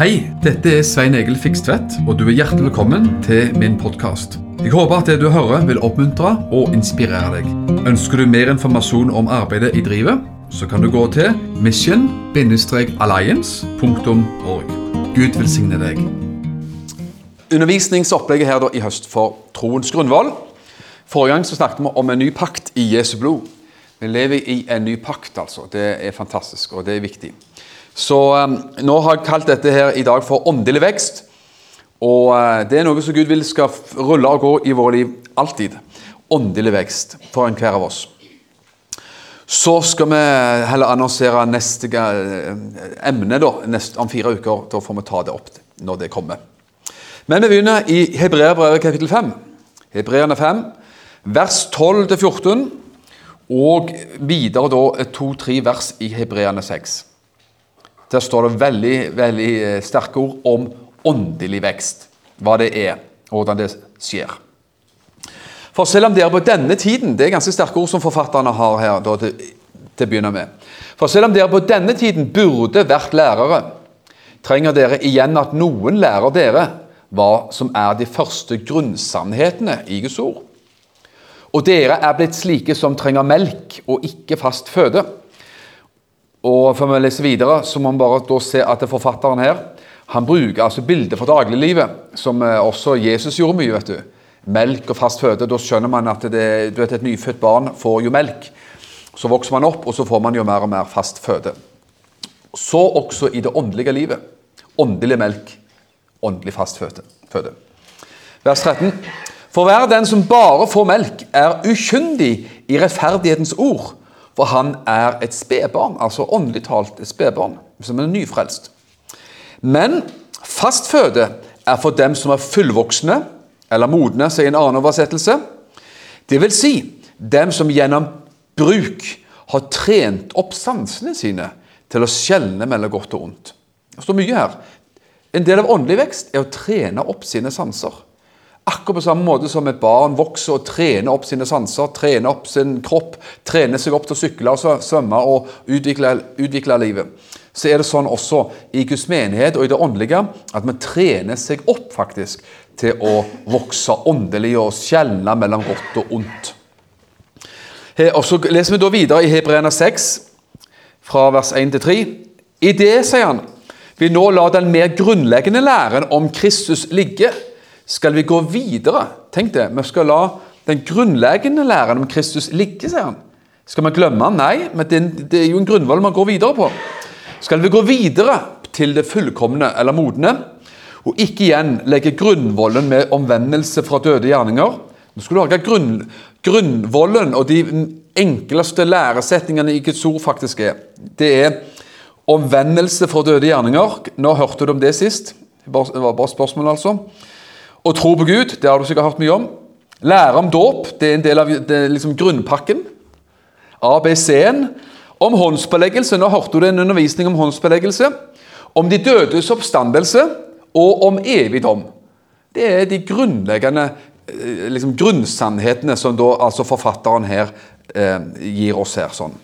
Hei, dette er Svein Egil Fikstvedt, og du er hjertelig velkommen til min podkast. Jeg håper at det du hører vil oppmuntre og inspirere deg. Ønsker du mer informasjon om arbeidet i drivet, så kan du gå til mission-alliance.org. Gud velsigne deg. Undervisningsopplegget her da, i høst for troens grunnvoll. Forrige gang så snakket vi om en ny pakt i Jesu blod. Vi lever i en ny pakt, altså. Det er fantastisk, og det er viktig. Så um, nå har jeg kalt dette her i dag for åndelig vekst. Og uh, det er noe som Gud vil skal rulle og gå i våre liv alltid. Åndelig vekst for enhver av oss. Så skal vi heller annonsere neste uh, emne da, neste, om fire uker. Da får vi ta det opp når det kommer. Men vi begynner i Hebreerbrevet kapittel 5. Hebreerne 5, vers 12-14. Og videre da to-tre vers i Hebreerne 6. Der står det veldig, veldig eh, sterke ord om åndelig vekst. Hva det er, og hvordan det skjer. For selv om dere på denne tiden Det er ganske sterke ord som forfatterne har her da, til, til å begynne med. For selv om dere på denne tiden burde vært lærere, trenger dere igjen at noen lærer dere hva som er de første grunnsannhetene i Guds ord. Og dere er blitt slike som trenger melk og ikke fast føde. Og Før vi leser videre, så må vi bare se at forfatteren her han bruker altså bilder fra dagliglivet, som eh, også Jesus gjorde mye. vet du. Melk og fast føde. Da skjønner man at det, vet, et nyfødt barn får jo melk. Så vokser man opp, og så får man jo mer og mer fast føde. Så også i det åndelige livet. Åndelig melk, åndelig fast føde. Vers 13. For hver den som bare får melk, er ukyndig i rettferdighetens ord, for han er et spedbarn, altså åndelig talt et spedbarn, som er nyfrelst. Men fast føde er for dem som er fullvoksne, eller modne, sier en annen oversettelse. Det vil si dem som gjennom bruk har trent opp sansene sine til å skjelne mellom godt og ondt. Det står mye her. En del av åndelig vekst er å trene opp sine sanser. Akkurat på samme måte som et barn vokser og trener opp sine sanser, trener opp sin kropp, trener seg opp til å sykle og svømme og utvikle, utvikle livet. Så er det sånn også i Guds menighet og i det åndelige at vi trener seg opp faktisk til å vokse åndelig og skjelne mellom godt og ondt. Og Så leser vi da videre i Hebreerne 6, fra vers 1 til 3. I det, sier han, vi nå la den mer grunnleggende læren om Kristus ligge skal vi gå videre. Tenk det, Vi skal la den grunnleggende læren om Kristus ligge, sier han. Skal vi glemme han? Nei, men det, er jo en grunnvoll man går videre på. Skal vi gå videre til det fullkomne eller modne, og ikke igjen legge grunnvollen med omvendelse fra døde gjerninger Nå skal du lage grunn, grunnvollen og de enkleste læresetningene i Guds ord faktisk er. Det er omvendelse fra døde gjerninger. Nå hørte du om det sist. Det var bare spørsmål, altså. Å tro på Gud, det har du sikkert hørt mye om. Lære om dåp, det er en del av liksom grunnpakken. ABC-en. Om håndspåleggelse. Nå hørte du en undervisning om håndspåleggelse. Om de dødes oppstandelse og om evig dom. Det er de grunnleggende eh, liksom, grunnsannhetene som da, altså forfatteren her eh, gir oss her. sånn.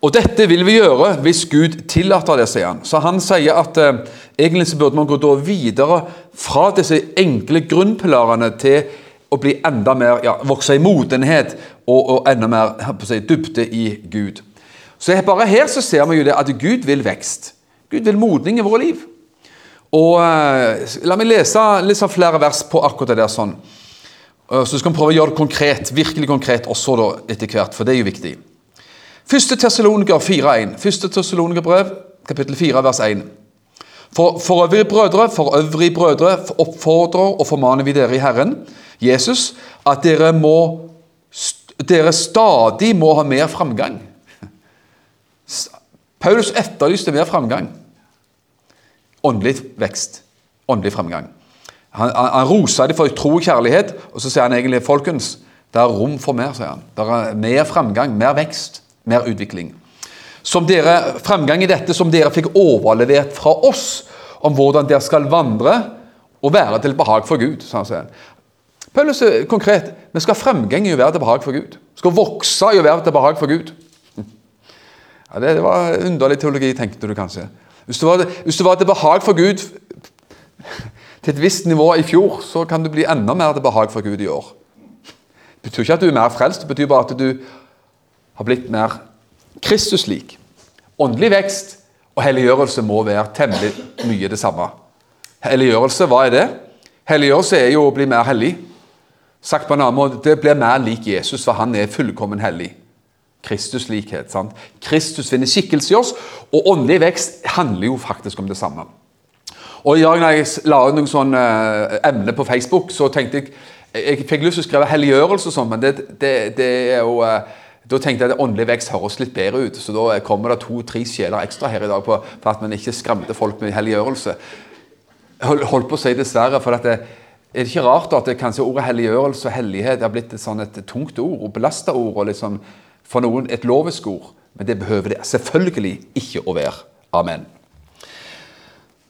Og dette vil vi gjøre hvis Gud tillater det, sier han. Så han sier at eh, egentlig så burde man gå da videre fra disse enkle grunnpilarene til å bli enda mer, ja, vokse i modenhet og, og enda mer si, dybde i Gud. Så bare her så ser vi jo det at Gud vil vekst. Gud vil modning i våre liv. Og eh, La meg lese sånn flere vers på akkurat det der. sånn. Så skal vi prøve å gjøre det konkret, virkelig konkret også da etter hvert, for det er jo viktig. Første Tessaloniker 4,1. Første Tessalonikerbrev, kapittel 4, vers 1. For, for øvrige brødre, for øvrige brødre oppfordrer og formaner vi dere i Herren, Jesus, at dere må dere stadig må ha mer framgang. Paulus etterlyste mer framgang. Åndelig vekst. Åndelig framgang. Han, han, han rosa dem for tro og kjærlighet, og så sier han egentlig folkens, det er rom for mer. sier han. Det er mer framgang, mer vekst mer utvikling. Som dere, Fremgang i dette som dere fikk overlevert fra oss, om hvordan dere skal vandre og være til behag for Gud. sa han. Paulus er konkret. Vi skal fremgang i å være til behag for Gud. Vi skal vokse i å være til behag for Gud. Ja, det, var underlig teologi, tenkte du kanskje. Hvis du var, hvis du var til behag for Gud til et visst nivå i fjor, så kan du bli enda mer til behag for Gud i år. Det betyr ikke at du er mer frelst, det betyr bare at du har blitt mer Kristus-lik. Åndelig vekst og helliggjørelse må være temmelig mye det samme. Helliggjørelse, hva er det? Helliggjørelse er jo å bli mer hellig. Sagt på en annen måte, Det blir mer lik Jesus, for han er fullkommen hellig. Kristuslikhet. sant? Kristus finner skikkelse i oss, og åndelig vekst handler jo faktisk om det samme. Og i når jeg la ut noen sånne uh, emner på Facebook, så tenkte jeg Jeg fikk lyst til å skrive helliggjørelse og sånn, men det, det, det, er jo uh, Da tenkte jeg at åndelig vekst høres litt bedre ut, så da kommer det to-tre sjeler ekstra her i dag på, for at man ikke skremte folk med helliggjørelse. Hold, holdt på å si dessverre, for at det, er det ikke rart at det kanskje ordet helliggjørelse og hellighet har blitt et, sånn et tungt ord og belasta ord, og liksom for noen et lovisk ord? Men det behøver det selvfølgelig ikke å være. Amen.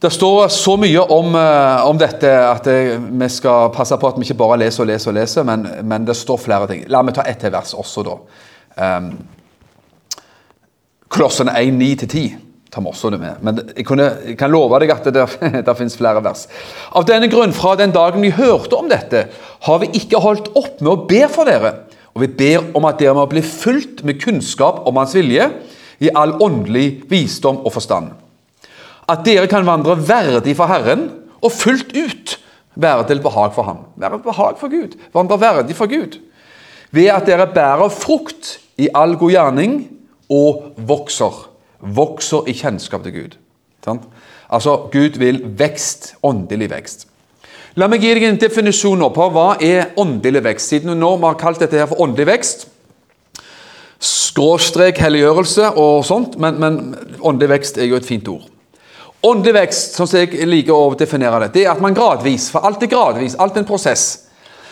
Det står så mye om, uh, om dette at det, vi skal passe på at vi ikke bare leser og leser, og leser, men, men det står flere ting. La meg ta ett vers også, da. Um, Kolossene 1, 9-10 tar vi også det med. Men jeg, kunne, jeg kan love deg at det, der finnes flere vers. Av denne grunn, fra den dagen vi hørte om dette, har vi ikke holdt opp med å be for dere. Og vi ber om at dere må bli fulgt med kunnskap om Hans vilje, i all åndelig visdom og forstand. At dere kan vandre verdig for Herren, og fullt ut være til behag for Ham. Være til behag for Gud. Vandre verdig for Gud. Ved at dere bærer frukt i all god gjerning og vokser vokser i kjennskap til Gud. Sant? Altså, Gud vil vekst, åndelig vekst. La meg gi deg en definisjon på hva er åndelig vekst. Siden nå har kalt dette her for åndelig vekst, skråstrek helliggjørelse og sånt, men, men åndelig vekst er jo et fint ord. Åndelig vekst, sånn som jeg liker å definere det, det er at man gradvis, for alt er gradvis, alt er en prosess,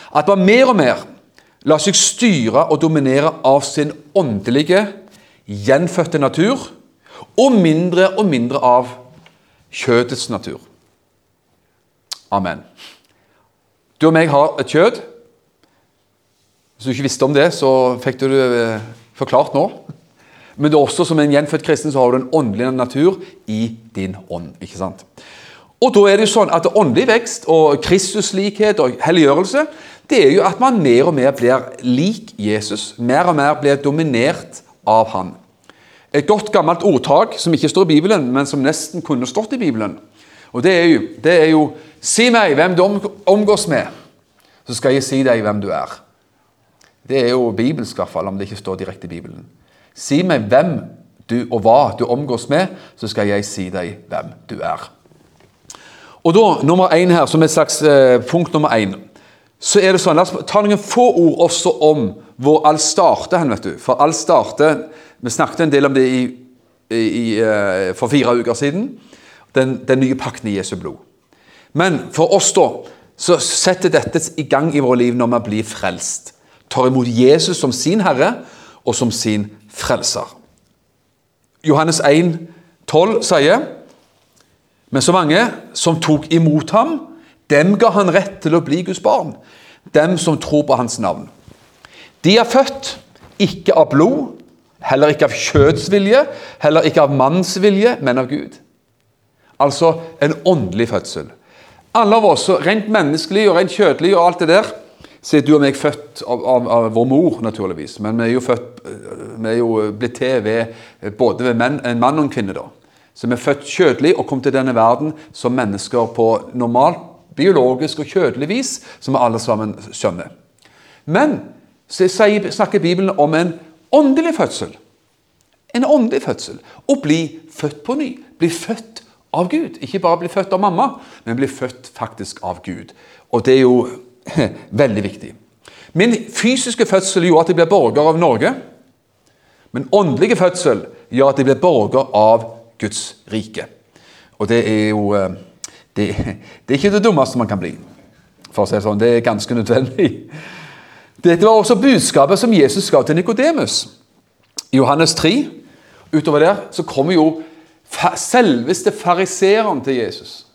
at man mer og mer lar seg styre og dominere av sin åndelige, gjenfødte natur, og mindre og mindre av kjødets natur. Amen. Du og meg har et kjød. Hvis du ikke visste om det, så fikk du det eh, forklart nå. Men det er også som en gjenfødt kristen så har du en åndelig natur i din ånd. ikke sant? Og da er det jo sånn at Åndelig vekst og Kristuslikhet og helliggjørelse det er jo at man mer og mer blir lik Jesus. Mer og mer blir dominert av han. Et godt, gammelt ordtak som ikke står i Bibelen, men som nesten kunne stått i Bibelen. Og Det er jo, det er jo Si meg hvem du omgås med, så skal jeg si deg hvem du er. Det er jo bibelsk, i hvert fall, om det ikke står direkte i Bibelen. Si meg hvem du og hva du omgås med, så skal jeg si deg hvem du er. Og da, nummer én her, som et slags eh, punkt nummer én, så er det sånn La oss ta noen få ord også om hvor alt starter hen, vet du. For alt starter vi snakket en del om det i, i, eh, for fire uker siden. Den, den, nye pakten i Jesu blod. Men for oss da, så setter dette i gang i våre liv når vi blir frelst. Tar imot Jesus som sin herre og som sin frelser. Johannes 1, 12 sier Men så mange som tok imot ham, dem ga han rett til å bli Guds barn. Dem som tror på hans navn. De er født ikke av blod, Heller ikke av kjøds vilje, heller ikke av manns vilje, men av Gud. Altså en åndelig fødsel. Alle av oss, rent menneskelig og rent kjødelig og alt det der, så er du og meg født av, av, av, vår mor, naturligvis. Men vi er jo, født, vi er jo blitt til ved både ved menn, en mann og en kvinne. da. Vi er født kjødelig og kom til denne verden som mennesker på normalt biologisk og kjødelig vis, som vi alle sammen skjønner. Men så snakker Bibelen om en Åndelig fødsel. En åndelig fødsel. Å bli født på ny. Bli født av Gud. Ikke bare bli født av mamma, men bli født faktisk av Gud. Og det er jo veldig viktig. Min fysiske fødsel gjorde at jeg ble borger av Norge. Men åndelige fødsel gjør at jeg ble borger av Guds rike. Og det er jo eh, det, det er ikke det dummeste man kan bli. For å si det sånn, Det er ganske nødvendig. Dette var også budskapet som Jesus ga til Nikodemus. I Johannes 3, utover der, så kommer jo selveste fariseeren til Jesus.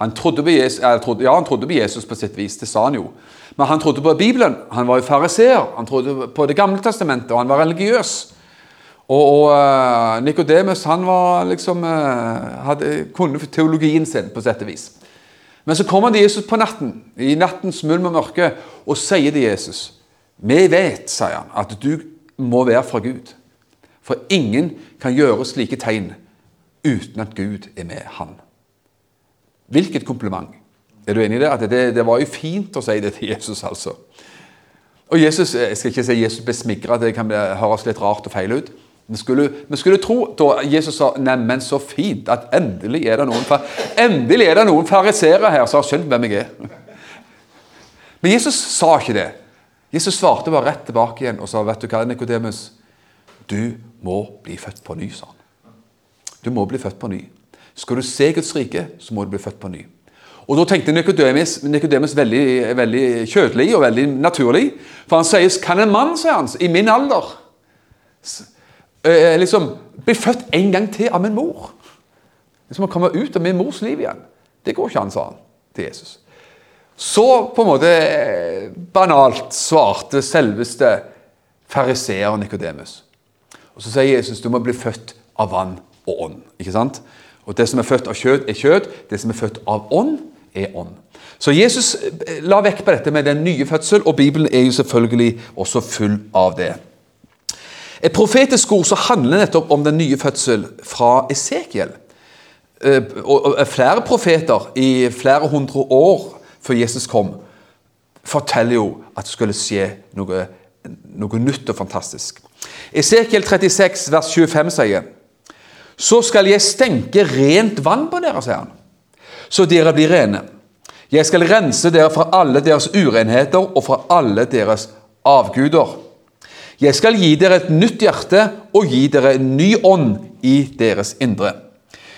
Han trodde på Jesus, trodde, ja, han trodde på Jesus på sitt vis, det sa han jo. Men han trodde på Bibelen. Han var jo fariseer. Han trodde på Det gamle testamentet, og han var religiøs. Og, og uh, Nikodemus han var liksom, uh, hadde, kunne teologien sin på sett og vis. Men så kommer de Jesus på natten, i nattens mulm og mørke, og sier til Jesus Vi vet, sier han, at du må være fra Gud. For ingen kan gjøre slike tegn uten at Gud er med han. Hvilket kompliment. Er du enig i det? At det, det var jo fint å si det til Jesus, altså. Og Jesus, Jeg skal ikke si Jesus ble smigra, det kan høres litt rart og feil ut. Vi skulle, vi skulle, tro da Jesus sa 'neimen, så fint', at endelig er det noen, endelig er det noen fariseere her som har skjønt hvem jeg er. Men Jesus sa ikke det. Jesus svarte bare rett tilbake igjen og sa 'Vet du hva, Nikodemus? Du må bli født på ny', sa han. Du må bli født på ny. Skal du se Guds rike, så må du bli født på ny. Og Da tenkte Nikodemus, Nikodemus veldig, veldig kjødelig og veldig naturlig. For han sier 'Kan en mann, sier han, i min alder' Eh, eh, liksom bli født en gang til av min mor. Liksom Å komme ut av min mors liv igjen. Det går ikke an, sa han til Jesus. Så på en måte eh, banalt svarte selveste fariseer Nikodemus. Og Så sier Jesus du må bli født av vann og ånd. ikke sant? Og Det som er født av kjød, er kjød. Det som er født av ånd, er ånd. Så Jesus la vekk på dette med den nye fødsel, og Bibelen er jo selvfølgelig også full av det. Et profetisk ord som handler nettopp om den nye fødsel fra Esekiel. Eh, og Flere profeter i flere hundre år før Jesus kom, forteller jo at det skulle skje noe, noe nytt og fantastisk. Esekiel 36, vers 25 sier Så skal jeg stenke rent vann på dere, sier han, så dere blir rene. Jeg skal rense dere fra alle deres urenheter og fra alle deres avguder. Jeg skal gi dere et nytt hjerte og gi dere en ny ånd i deres indre.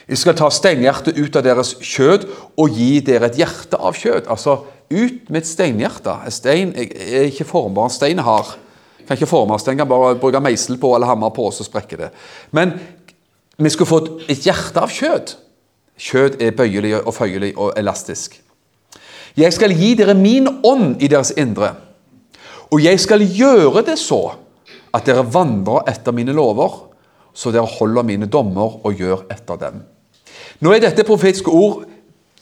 Jeg skal ta steinhjertet ut av deres kjød og gi dere et hjerte av kjød. Altså ut med et steinhjerte. Stein er ikke formbar. Stein har. Kan ikke formes. Den kan bare bruke meisel på eller hammer på, så sprekker det. Men vi skulle fått et hjerte av kjød. Kjød er bøyelig og føyelig og elastisk. Jeg skal gi dere min ånd i deres indre, og jeg skal gjøre det så at dere vandrer etter mine lover, så dere holder mine dommer og gjør etter dem. Nå er dette profetiske ord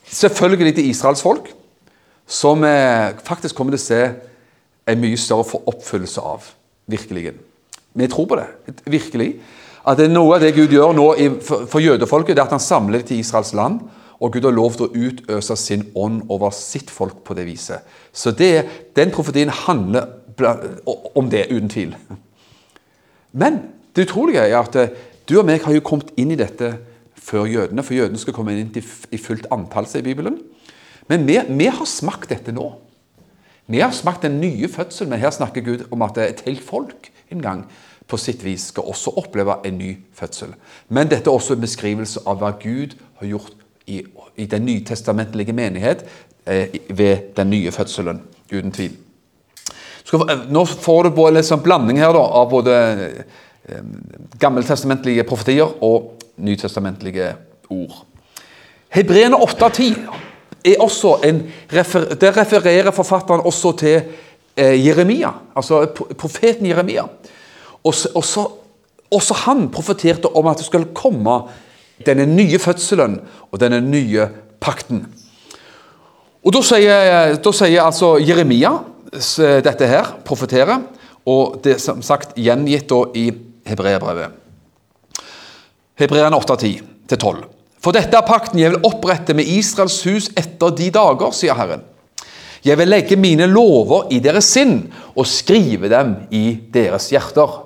selvfølgelig til Israels folk, som eh, faktisk kommer til å se en mye større oppfyllelse av. Virkelig. Vi tror på det. Virkelig. At det er noe av det Gud gjør nå for jødefolket, det er at han samler det til Israels land. Og Gud har lov til å utøse sin ånd over sitt folk på det viset. Så det, den profetien handler om det, uten tvil. Men det utrolige er at eh, du og meg har jo kommet inn i dette før jødene, for jødene skal komme inn i fullt antall, sier Bibelen. Men vi, vi, har smakt dette nå. Vi har smakt den nye fødselen, men her snakker Gud om at et helt folk en gang på sitt vis skal også oppleve en ny fødsel. Men dette er også en beskrivelse av hva Gud har gjort i, i den nytestamentlige menighet eh, ved den nye fødselen, uten tvil. Nå får du både en sånn blanding her da, av både eh, gammeltestamentlige profetier og nytestamentlige ord. Hebreene 8.10 er også en Der refererer forfatteren også til eh, Jeremia, altså profeten Jeremia. Også, også, også han profeterte om at det skulle komme denne nye fødselen og denne nye pakten. Og Da sier, da sier altså Jeremia dette her profeterer, og det er som sagt gjengitt i Hebreabrevet. Hebreerne 8.10-12. For dette er pakten jeg vil opprette med Israels hus etter de dager, sier Herren. Jeg vil legge mine lover i deres sinn og skrive dem i deres hjerter.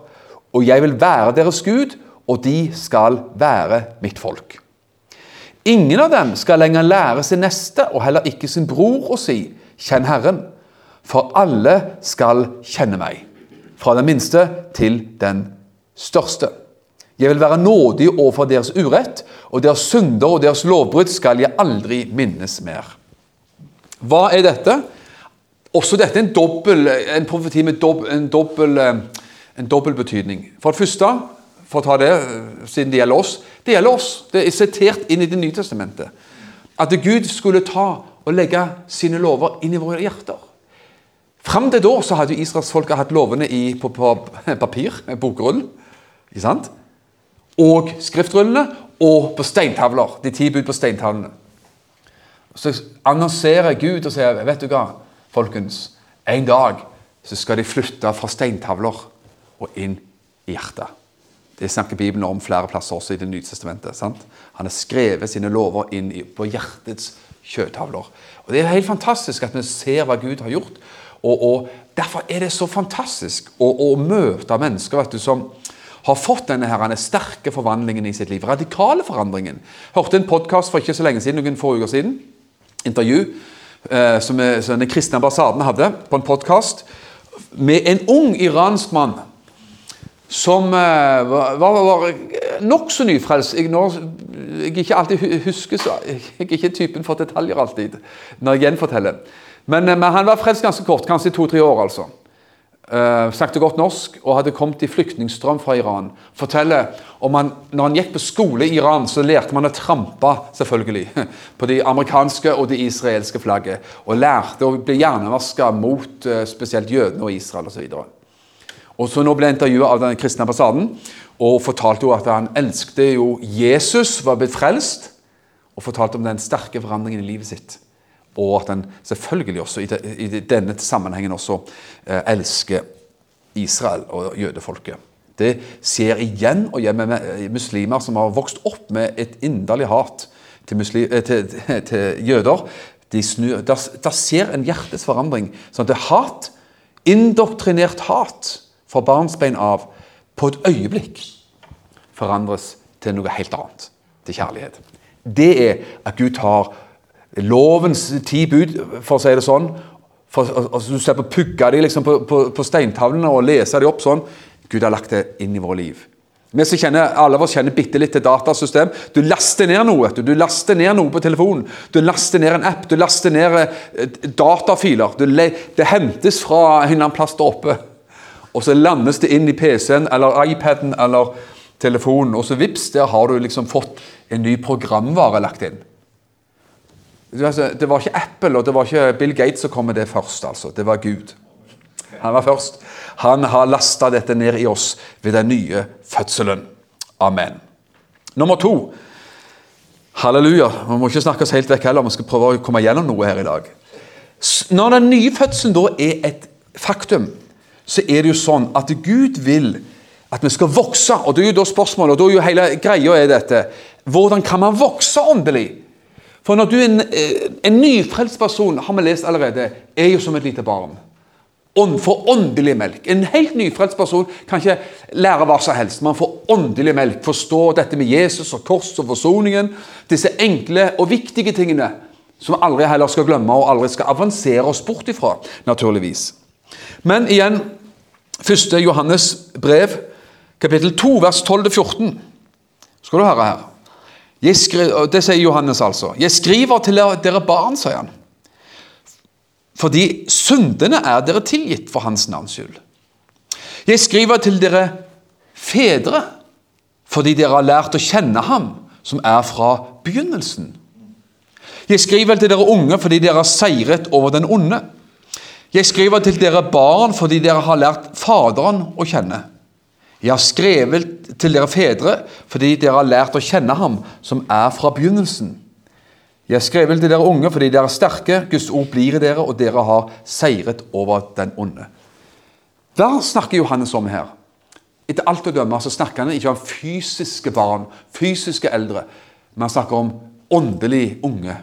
Og jeg vil være deres Gud, og de skal være mitt folk. Ingen av dem skal lenger lære sin neste og heller ikke sin bror å si 'Kjenn Herren', for alle skal kjenne meg, fra den minste til den største. Jeg vil være nådig overfor deres urett, og deres synder og deres lovbrudd skal jeg aldri minnes mer. Hva er dette? Også dette er en, dobbel, en profeti med dob, en, dobbel, en dobbel betydning. For det første, for å ta det siden det gjelder oss Det gjelder oss. Det er sitert inn i Det nye testamentet. At Gud skulle ta og legge sine lover inn i våre hjerter. Fram til da så hadde jo israelsfolket hatt lovene i, på, på, papir, bokrullen, Ikke sant? Og skriftrullene, og på steintavler. De ti bud på steintavlene. Så annonserer Gud og sier, vet du hva, folkens, en dag så skal de flytte fra steintavler og inn i hjertet. Det snakker Bibelen om flere plasser også i Det nye testamentet. sant? Han har skrevet sine lover inn på hjertets kjøttavler. Og Det er helt fantastisk at vi ser hva Gud har gjort. Og, og Derfor er det så fantastisk å, å møte mennesker du, som har fått denne her, denne sterke forvandlingen i sitt liv. Radikale forandringen. Hørte en podkast for ikke så lenge siden, noen få uker siden. Intervju eh, som, er, som den kristne ambassaden hadde på en podkast med en ung iransk mann som eh, var, var, nokså nyfrelst. Jeg, jeg ikke alltid husker så, Jeg er ikke typen for detaljer alltid når jeg gjenforteller. Men, eh, men han var frelst ganske kort, kanskje to-tre år. altså. Uh, snakket godt norsk og hadde kommet i flyktningstrøm fra Iran. Forteller om han, når han gikk på skole i Iran, så lærte man å trampe selvfølgelig, på de amerikanske og det israelske flagget. Og lærte å bli hjernevaska mot uh, spesielt jødene og Israel osv. Og så nå ble jeg intervjua av den kristne ambassaden og fortalte jo at han elsket jo Jesus, var blitt frelst, og fortalte om den sterke forandringen i livet sitt. Og at en selvfølgelig også i, denne sammenhengen også eh, elsker Israel og jødefolket. Det skjer igjen og igjen med muslimer som har vokst opp med et inderlig hat til, muslim, eh, til, til, til jøder. De snur, der, der skjer en hjertets forandring. Sånn at det hat, indoktrinert hat, fra barnsbein av på et øyeblikk forandres til noe helt annet. Til kjærlighet. Det er at Gud tar lovens ti bud, for å si det sånn. For, altså, du ser på pugga de liksom på, på, på steintavlene og leser de opp sånn. Gud har lagt det inn i våre liv. Vi som kjenner, Alle av oss kjenner bitte litt til datasystem. Du laster ned noe. Du laster ned noe på telefonen. Du laster ned en app. Du laster ned eh, datafiler. Du, det hentes fra en eller annen plass der oppe og så landes det inn i PC-en eller iPaden eller telefonen, og så vips, der har du liksom fått en ny programvare lagt inn. Det var ikke Apple og det var ikke Bill Gates som kom med det først. altså. Det var Gud. Han var først. Han har lasta dette ned i oss ved den nye fødselen. Amen. Nummer to. Halleluja. Vi må ikke snakke oss helt vekk heller. Vi skal prøve å komme gjennom noe her i dag. Når den nye fødselen da er et faktum, så er det jo sånn at Gud vil at vi skal vokse. Og det er jo da spørsmålet, og da er jo hele greia er dette Hvordan kan man vokse åndelig? For når du er en, eh, en nyfrelst person, har vi lest allerede, er jo som et lite barn. For åndelig melk. En helt nyfrelst person kan ikke lære hva som helst. Man får åndelig melk. Forstå dette med Jesus og kors og forsoningen. Disse enkle og viktige tingene som vi aldri heller skal glemme og aldri skal avansere oss bort ifra, naturligvis. Men igjen, 1. Johannes brev, kapittel 2, vers 12-14. Skal du høre her. Skriver, det sier Johannes, altså. Jeg skriver til dere barn, sier han. Fordi syndene er dere tilgitt for hans navns skyld. Jeg skriver til dere fedre, fordi dere har lært å kjenne ham, som er fra begynnelsen. Jeg skriver til dere unge fordi dere har seiret over den onde. Jeg skriver til dere barn fordi dere har lært Faderen å kjenne. Jeg har skrevet til dere fedre fordi dere har lært å kjenne ham som er fra begynnelsen. Jeg har skrevet til dere unge fordi dere er sterke, Guds ord blir i dere, og dere har seiret over den onde. Hva snakker Johannes om her? Etter alt å dømme så snakker han ikke om fysiske barn, fysiske eldre, men han snakker om åndelig unge.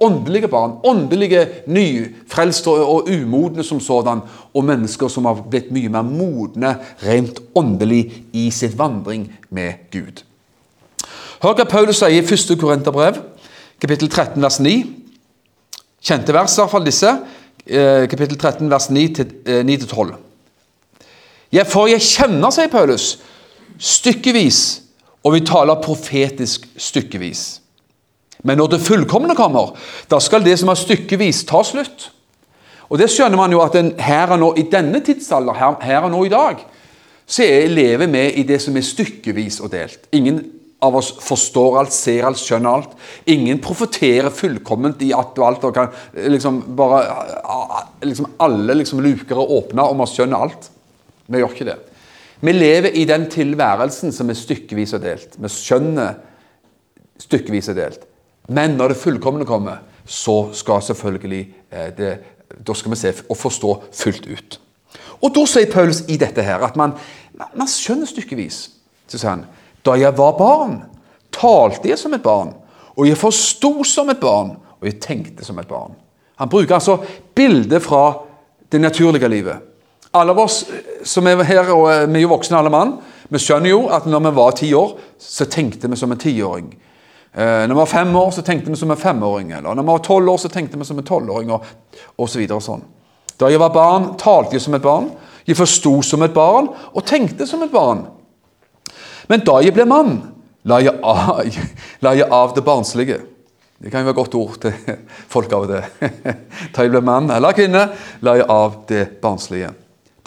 åndelige barn. Åndelige nyfrelste og umodne som sådan. Og mennesker som har blitt mye mer modne rent åndelig i sitt vandring med Gud. Hør hva Paulus sier i 1. Korinterbrev, kapittel 13, vers 9. Kjente vers, i hvert fall disse. Eh, kapittel 13, vers 9-12. Eh, ja, for jeg kjenner, sier Paulus, stykkevis, og vi taler profetisk stykkevis. Men når det fullkomne kommer, da skal det som er stykkevis, ta slutt. Og det skjønner man jo at en, her og nå, i denne tidsalder, her, her og nå i dag, så er, lever vi i det som er stykkevis og delt. Ingen av oss forstår alt, ser alt, skjønner alt. Ingen profeterer fullkomment i at og alt og kan liksom bare liksom Alle liksom luker og åpner, og man skjønner alt. Vi gjør ikke det. Vi lever i den tilværelsen som er stykkevis og delt. Vi skjønner stykkevis og delt. Men når det fullkomne kommer, så skal selvfølgelig eh, det, Da skal vi se og forstå fullt ut. Og da sier Paulus i dette her at man, man skjønner stykkevis. Så sier han da jeg var barn, talte jeg som et barn, og jeg forsto som et barn, og jeg tenkte som et barn. Han bruker altså bildet fra det naturlige livet. Alle av oss som er her, og vi er jo voksne alle mann, vi skjønner jo at når vi var ti år, så tenkte vi som en tiåring. Eh, når vi var fem år, så tenkte vi som en femåring. Eller når vi var tolv år, så tenkte vi som en tolvåring, og, og så og sånn. Da jeg var barn, talte jeg som et barn. Jeg forsto som et barn og tenkte som et barn. Men da jeg ble mann, la jeg av, la jeg av det barnslige. Det kan jo være godt ord til folk av det. Da jeg ble mann eller kvinne, la jeg av det barnslige.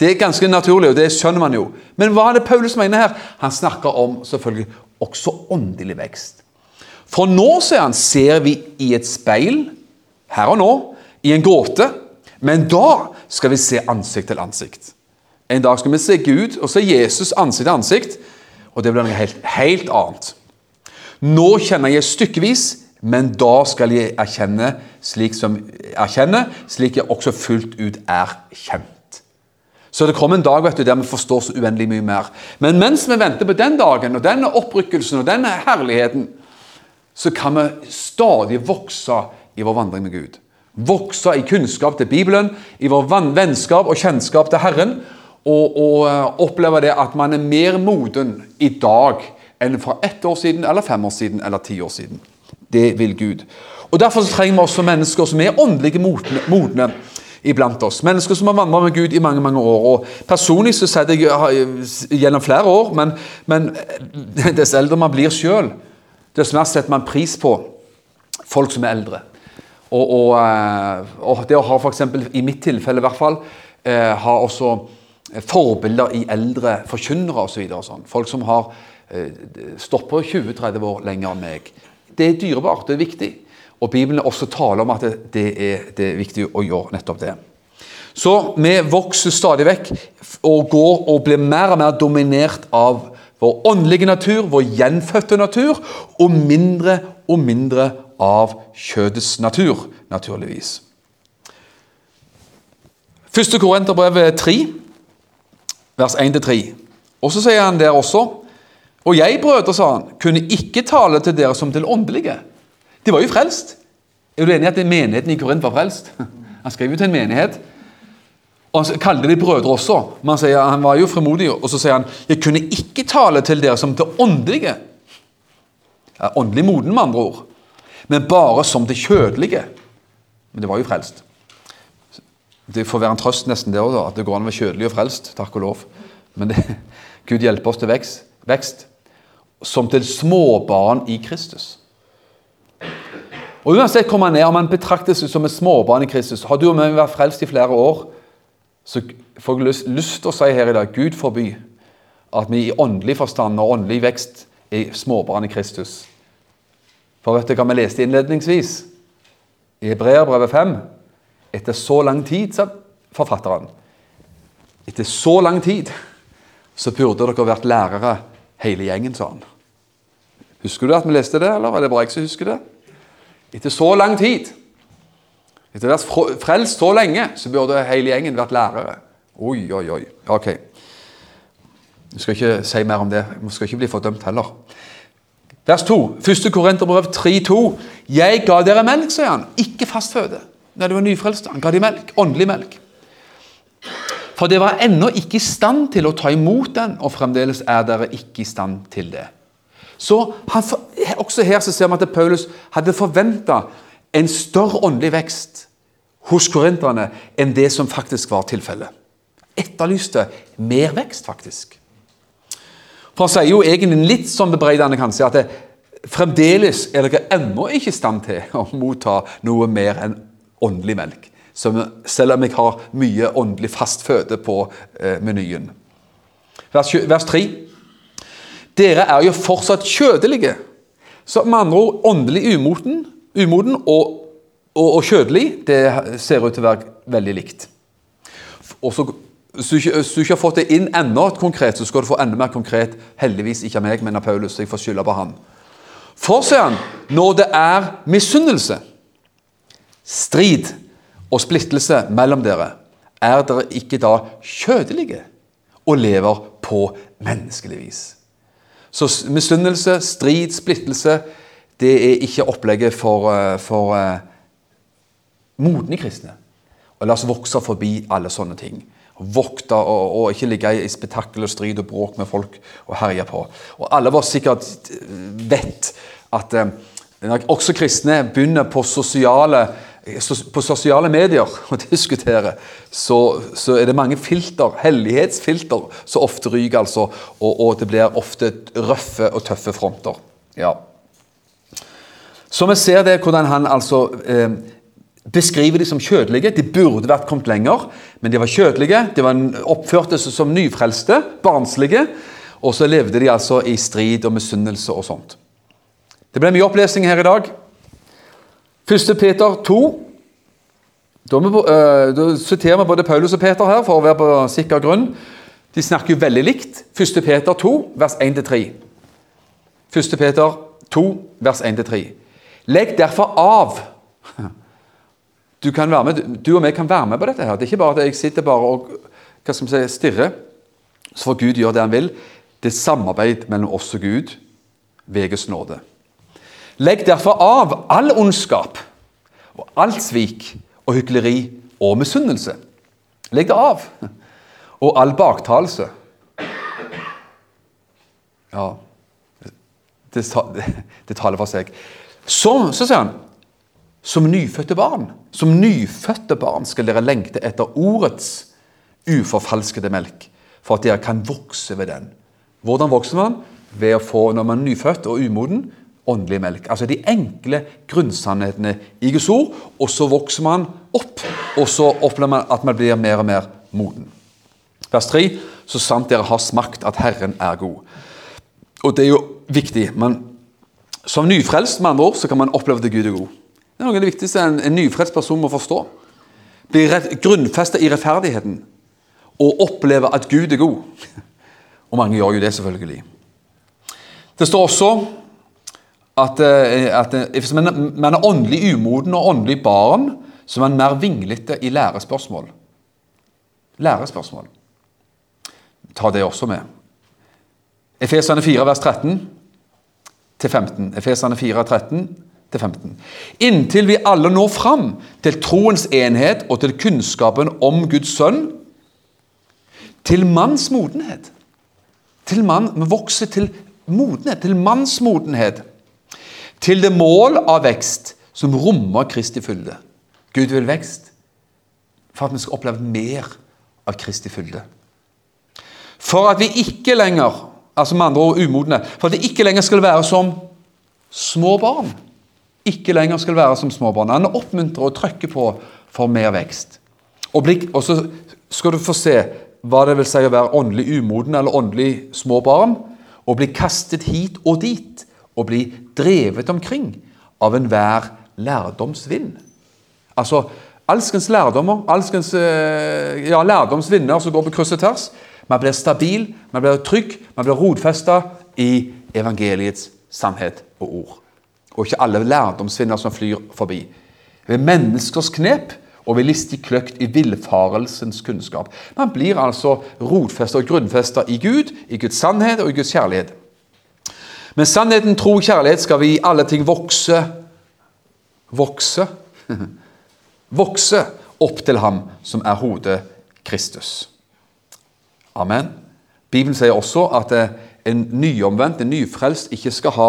Det er ganske naturlig, og det skjønner man jo. Men hva er det Paulus mener her? Han snakker om selvfølgelig også åndelig vekst. For nå, sier han, ser vi i et speil, her og nå, i en gåte. Men da skal vi se ansikt til ansikt. En dag skal vi se Gud og se Jesus ansikt til ansikt, og det blir noe helt, helt annet. Nå kjenner jeg stykkevis, men da skal jeg erkjenne slik som erkjenne, slik jeg også fullt ut er kjent. Så det kommer en dag vet du, der vi forstår så uendelig mye mer. Men mens vi venter på den dagen og denne opprykkelsen og denne herligheten, så kan vi stadig vokse i vår vandring med Gud. Vokse i kunnskap til Bibelen, i vår vennskap og kjennskap til Herren. Og, og uh, oppleve det at man er mer moden i dag enn for ett år siden, eller fem år siden, eller ti år siden. Det vil Gud. Og Derfor trenger vi også mennesker som er åndelige modne, modne iblant oss. Mennesker som har vandret med Gud i mange mange år. og Personlig så sier jeg gjennom flere år, men, men dess eldre man blir sjøl, dess mer setter man pris på folk som er eldre. Og, og, eh, og det å ha f.eks. i mitt tilfelle i hvert fall, eh, ha også forbilder i eldre forkynnere osv. Så sånn. Folk som har eh, stopper 20-30 år lenger enn meg. Det er dyrebart, det er viktig. Og Bibelen også taler om at det, det, er, det er viktig å gjøre nettopp det. Så vi vokser stadig vekk og går og blir mer og mer dominert av vår åndelige natur, vår gjenfødte natur, og mindre og mindre av kjødets natur, naturligvis. Første Korinterbrev 3, vers 1-3. Og så sier han der også Og jeg, brødre, sa han, kunne ikke tale til dere som til åndelige. De var jo frelst. Er du enig i at menigheten i Korint var frelst? Han skrev jo til en menighet. Og Han kalte de brødre også. Men han, sier, han var jo fremodig, og så sier han jeg kunne ikke tale til dere som til åndelige. Ja, åndelig moden, med andre ord. Men bare som det kjødelige. Men det var jo frelst. Det får være en trøst nesten det òg, at det går an å være kjødelig og frelst. Takk og lov. Men det, Gud hjelper oss til vekst, vekst. Som til småbarn i Kristus. Og Uansett hvor man er, om man betraktes som et småbarn i Kristus Har du og meg vært frelst i flere år, så får jeg lyst, til å si her i dag Gud forby at vi i åndelig forstand og åndelig vekst er småbarn i Kristus. For vet du hva vi leste innledningsvis? I Hebreerbrevet 5 etter så lang tid, sa forfatteren, etter så lang tid så burde dere vært lærere hele gjengen, sa han. Husker du at vi leste det, eller er det bare jeg som husker det? Etter så lang tid, etter å ha vært frelst så lenge, så burde hele gjengen vært lærere. Oi, oi, oi. Ok. Jeg skal ikke si mer om det. Vi skal ikke bli fordømt heller. Vers 2. 1. Korinterbrev 3,2. Jeg ga dere melk, sier han, ikke fastføde. Nei, det var nyfrelste. Han ga dem melk, åndelig melk. For dere var ennå ikke i stand til å ta imot den, og fremdeles er dere ikke i stand til det. Så han, Også her så ser vi at Paulus hadde forventa en større åndelig vekst hos korinterne enn det som faktisk var tilfellet. Etterlyste mer vekst, faktisk. For Han sier jo egentlig litt sånn bebreidende kanskje at det, fremdeles er dere ennå ikke i stand til å motta noe mer enn åndelig melk. selv om jeg har mye åndelig fast føde på eh, menyen. Vers, vers 3. Dere er jo fortsatt kjødelige. Så med andre ord åndelig umoten, umoden og, og, og, kjødelig det ser ut til å være veldig likt. Også, Hvis du, ikke, hvis du ikke har fått det inn ennå konkret, så skal du få enda mer konkret. Heldigvis ikke av meg, men av Paulus. jeg får skylde på han. For, sier han, når det er misunnelse, strid og splittelse mellom dere, er dere ikke da kjødelige og lever på menneskelig vis. Så misunnelse, strid, splittelse, det er ikke opplegget for, eh, for uh, modne kristne. Og la oss vokse forbi alle sånne ting. Vokte og, og ikke ligge i spetakkel og strid og bråk med folk og herje på. Og alle var sikkert vet at uh, også kristne begynner på sosiale på sosiale medier og diskutere, så, så, er det mange filter, hellighetsfilter, som ofte ryker, altså. Og, og, det blir ofte røffe og tøffe fronter. Ja. Så vi ser det hvordan han altså eh, beskriver de som kjødelige. De burde vært kommet lenger, men de var kjødelige. De var oppførte seg som nyfrelste, barnslige. Og så levde de altså i strid og misunnelse og sånt. Det ble mye opplesning her i dag. 1. Peter 2. Da, vi, uh, da siterer vi både Paulus og Peter her for å være på sikker grunn. De snakker jo veldig likt. 1. Peter 2, vers 1-3. 1. Peter 2, vers 1-3. Legg derfor av du, du, og vi kan være med på dette. her. Det er ikke bare at jeg sitter bare og hva skal si, stirrer, så får Gud gjøre det han vil. Det er samarbeid mellom oss og Gud ved Guds nåde. Legg derfor av all ondskap og alt svik og hykleri og misunnelse. Legg det av. Og all baktalelse. Ja Det, det taler for seg. Som, så sier han, som nyfødte barn. Som nyfødte barn skal dere lengte etter ordets uforfalskede melk, for at dere kan vokse ved den. Hvordan vokser man? Ved å få, når man er nyfødt og umoden, åndelig melk. Altså de enkle grunnsannhetene i Guds ord. Og så vokser man opp, og så opplever man at man blir mer og mer moden. Vers 3.: Så sant dere har smakt at Herren er god. Og det er jo viktig. Man, som nyfrelst med andre ord, så kan man oppleve at Gud er god. Det er noe av det viktigste en, en nyfrelst person må forstå. Bli grunnfesta i rettferdigheten og oppleve at Gud er god. Og mange gjør jo det, selvfølgelig. Det står også at, eh, at eh, hvis man, er åndelig umoden og åndelig barn, så er man mer vinglete i lærespørsmål. Lærespørsmål. Ta det også med. Efesene 4, vers 13 til 15. Efesene 4, 13 til 15. Inntil vi alle når fram til troens enhet og til kunnskapen om Guds sønn, til manns modenhet. Til mann, Vi vokser til modenhet, til manns modenhet til det mål av vekst som rommer Kristi fylde. Gud vil vekst for at vi skal oppleve mer av Kristi fylde. For at vi ikke lenger altså med andre ord umodne, for at de ikke lenger skal være som små barn. Ikke lenger skal være som små barn. Han oppmuntrer og trykker på for mer vekst. Og, blikk, og så skal du få se hva det vil si å være åndelig umoden eller åndelig små barn. Og bli kastet hit og dit og bli drevet omkring av enhver lærdomsvind. Altså alskens lærdommer, alskens eh, ja, lærdomsvinder som går på kryss og tvers. Man blir stabil, man blir trygg, man blir rotfesta i evangeliets sannhet og ord. Og ikke alle lærdomsvinner som flyr forbi. Ved menneskers knep og ved listig kløkt i villfarelsens kunnskap. Man blir altså rotfesta og grunnfesta i Gud, i Guds sannhet og i Guds kjærlighet. Men sannheten, tro og kjærlighet skal vi i alle ting vokse Vokse Vokse opp til ham som er hodet Kristus. Amen. Bibelen sier også at eh, en nyomvendt, en nyfrelst, ikke skal ha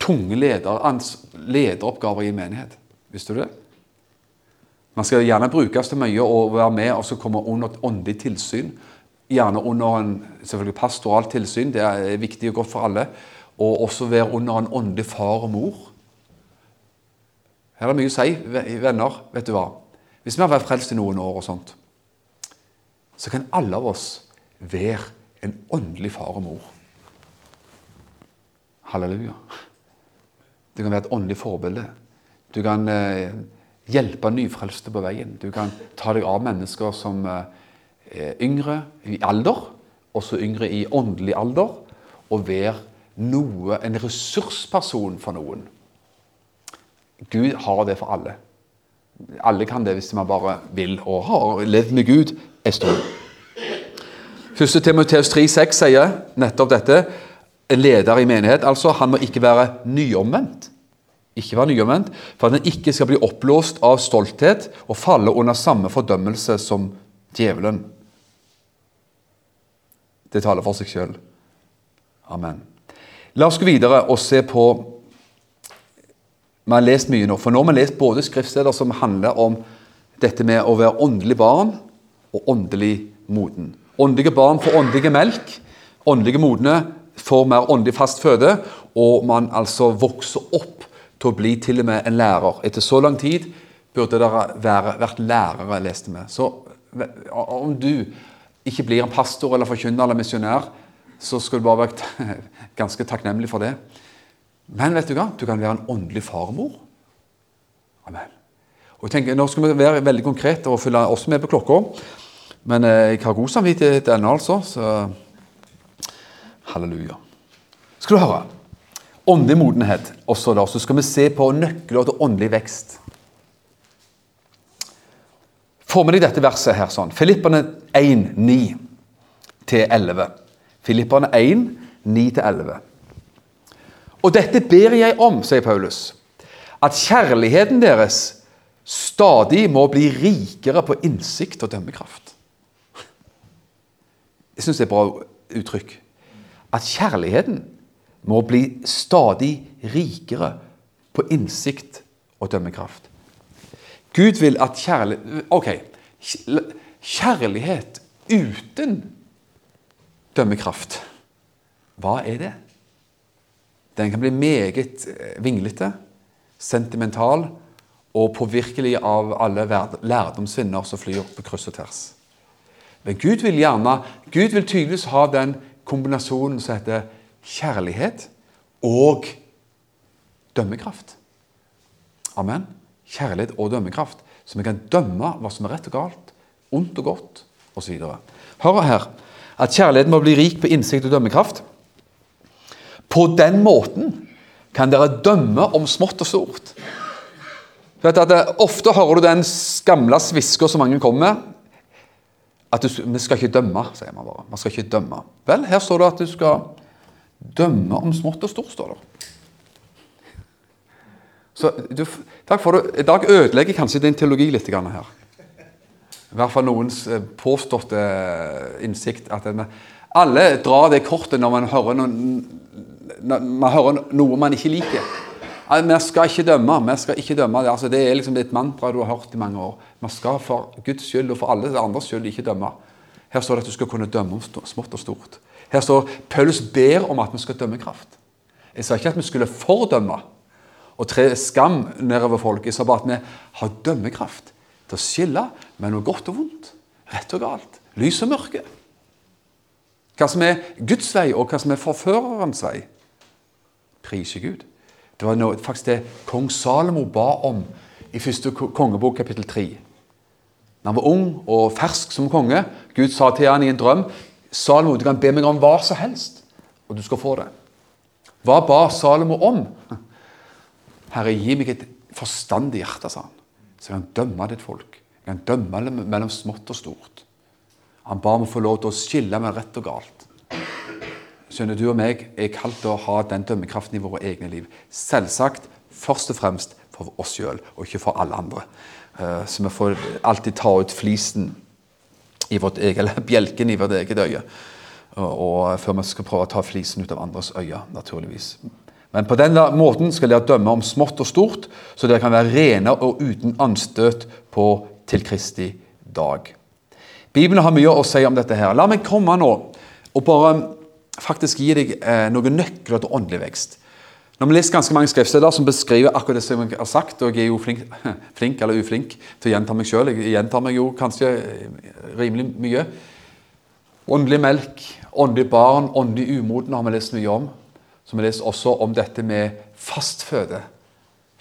tunge leder, lederoppgaver i en menighet. Visste du det? Man skal gjerne brukes til mye og være med og så komme under et åndelig tilsyn. Gjerne under en selvfølgelig pastoralt tilsyn, det er viktig og godt for alle og også være under en åndelig far og mor. Her er det mye å si, venner. vet du hva? Hvis vi har vært frelst i noen år, og sånt, så kan alle av oss være en åndelig far og mor. Halleluja. Du kan være et åndelig forbilde. Du kan eh, hjelpe nyfrelste på veien. Du kan ta deg av mennesker som eh, er yngre i alder, også yngre i åndelig alder, og være noe, en ressursperson for noen. Gud har det for alle. Alle kan det hvis man bare vil og har levd med Gud en stund. 1. Timoteus 3,6 sier nettopp dette. En leder i menighet altså, han må ikke være nyomvendt. Ikke være nyomvendt, For at han ikke skal bli oppblåst av stolthet og falle under samme fordømmelse som djevelen. Det taler for seg sjøl. Amen. La oss gå videre og se på Vi har lest mye nå. For nå har vi lest både skriftsteder som handler om dette med å være åndelig barn og åndelig moden. Åndelige barn får åndelige melk. Åndelige modne får mer åndelig fast føde. Og man altså vokser opp til å bli til og med en lærer. Etter så lang tid burde dere være, vært lærere, leste vi. Så om du ikke blir en pastor eller forkynner eller misjonær, så skal du bare være ganske takknemlig for det. Men vet du hva? Du kan være en åndelig farmor. Amen. Og jeg tenker, Nå skal vi være veldig konkrete og følge oss med på klokka. Men eh, jeg har god samvittighet ennå, altså. Så halleluja. Skal du høre. Åndelig modenhet. Også da, Så skal vi se på nøkler til åndelig vekst. Få med deg dette verset her. sånn. Filipperne 1, 9-11. Filipperne 1, 9-11. Og dette ber jeg om, sier Paulus, at kjærligheten deres stadig må bli rikere på innsikt og dømmekraft. Jeg syns det er et bra uttrykk. At kjærligheten må bli stadig rikere på innsikt og dømmekraft. Gud vil at kjærlighet Ok, kjærlighet uten dømmekraft, hva er det? Den kan bli meget eh, vinglete, sentimental og påvirkelig av alle lærdomsvinner som flyr på kryss og tvers. Men Gud vil gjerne, Gud vil tydeligvis ha den kombinasjonen som heter kjærlighet og dømmekraft. Amen kjærlighet og dømmekraft. Så vi kan dømme hva som er rett og galt, ondt og godt osv. Hør her at kjærligheten må bli rik på innsikt og dømmekraft. På den måten kan dere dømme om smått og stort. Det, Ofte hører du den gamle sviska som mange kommer med. At du, vi skal ikke dømme, sier man bare. Man skal ikke dømme. Vel, her står det at du skal dømme om smått og stort. står det. Så du, takk for det. I dag ødelegger kanskje din teologi litt her. I hvert fall noens eh, påståtte eh, innsikt. at det, Alle drar det kortet når man hører, noen, når man hører noe man ikke liker. Vi skal ikke dømme. vi skal ikke dømme. Altså, det er liksom et mantra du har hørt i mange år. Vi skal for Guds skyld og for alle andres skyld ikke dømme. Her står det at du skal kunne dømme om smått og stort. Her står Paulus ber om at vi skal dømme kraft. Jeg sa ikke at vi skulle fordømme og tre skam nedover folk. Jeg sa bare at vi har dømmekraft til å skille mellom godt og vondt, rett og galt, lys og mørke. Hva som er Guds vei, og hva som er forførerens vei. Priser Gud. Det var noe, faktisk det kong Salomo ba om i første kongebok, kapittel 3. Da han var ung og fersk som konge, Gud sa til han i en drøm Salomo, du kan be meg om hva som helst, og du skal få det. Hva ba Salomo om? Herre, gi meg et forstandig hjerte, sa han, så jeg kan dømme ditt folk. Jeg kan dømme mellom smått og stort. Han ba om å få lov til å skille mellom rett og galt. Skjønner du og meg er kalt til å ha den dømmekraften i våre egne liv. Selvsagt først og fremst for oss sjøl, og ikke for alle andre. Eh, så vi får alltid ta ut flisen i vårt eget, eller bjelken i vårt eget øye. Og, før vi skal prøve å ta flisen ut av andres øye, naturligvis. Men på denne måten skal dere dømme om smått og stort, så dere kan være rene og uten anstøt på til Kristi dag. Bibelen har mye å si om dette. her. La meg komme nå og bare faktisk gi deg eh, noen nøkler til åndelig vekst. Når vi leser ganske mange skriftsteder som beskriver akkurat det som jeg har sagt, og jeg er jo flink, flink eller uflink til å gjenta meg sjøl, jeg gjentar meg jo kanskje eh, rimelig mye. Åndelig melk, åndelig barn, åndelig umoden har vi lest mye om. Så vi leser også om dette med fastføde.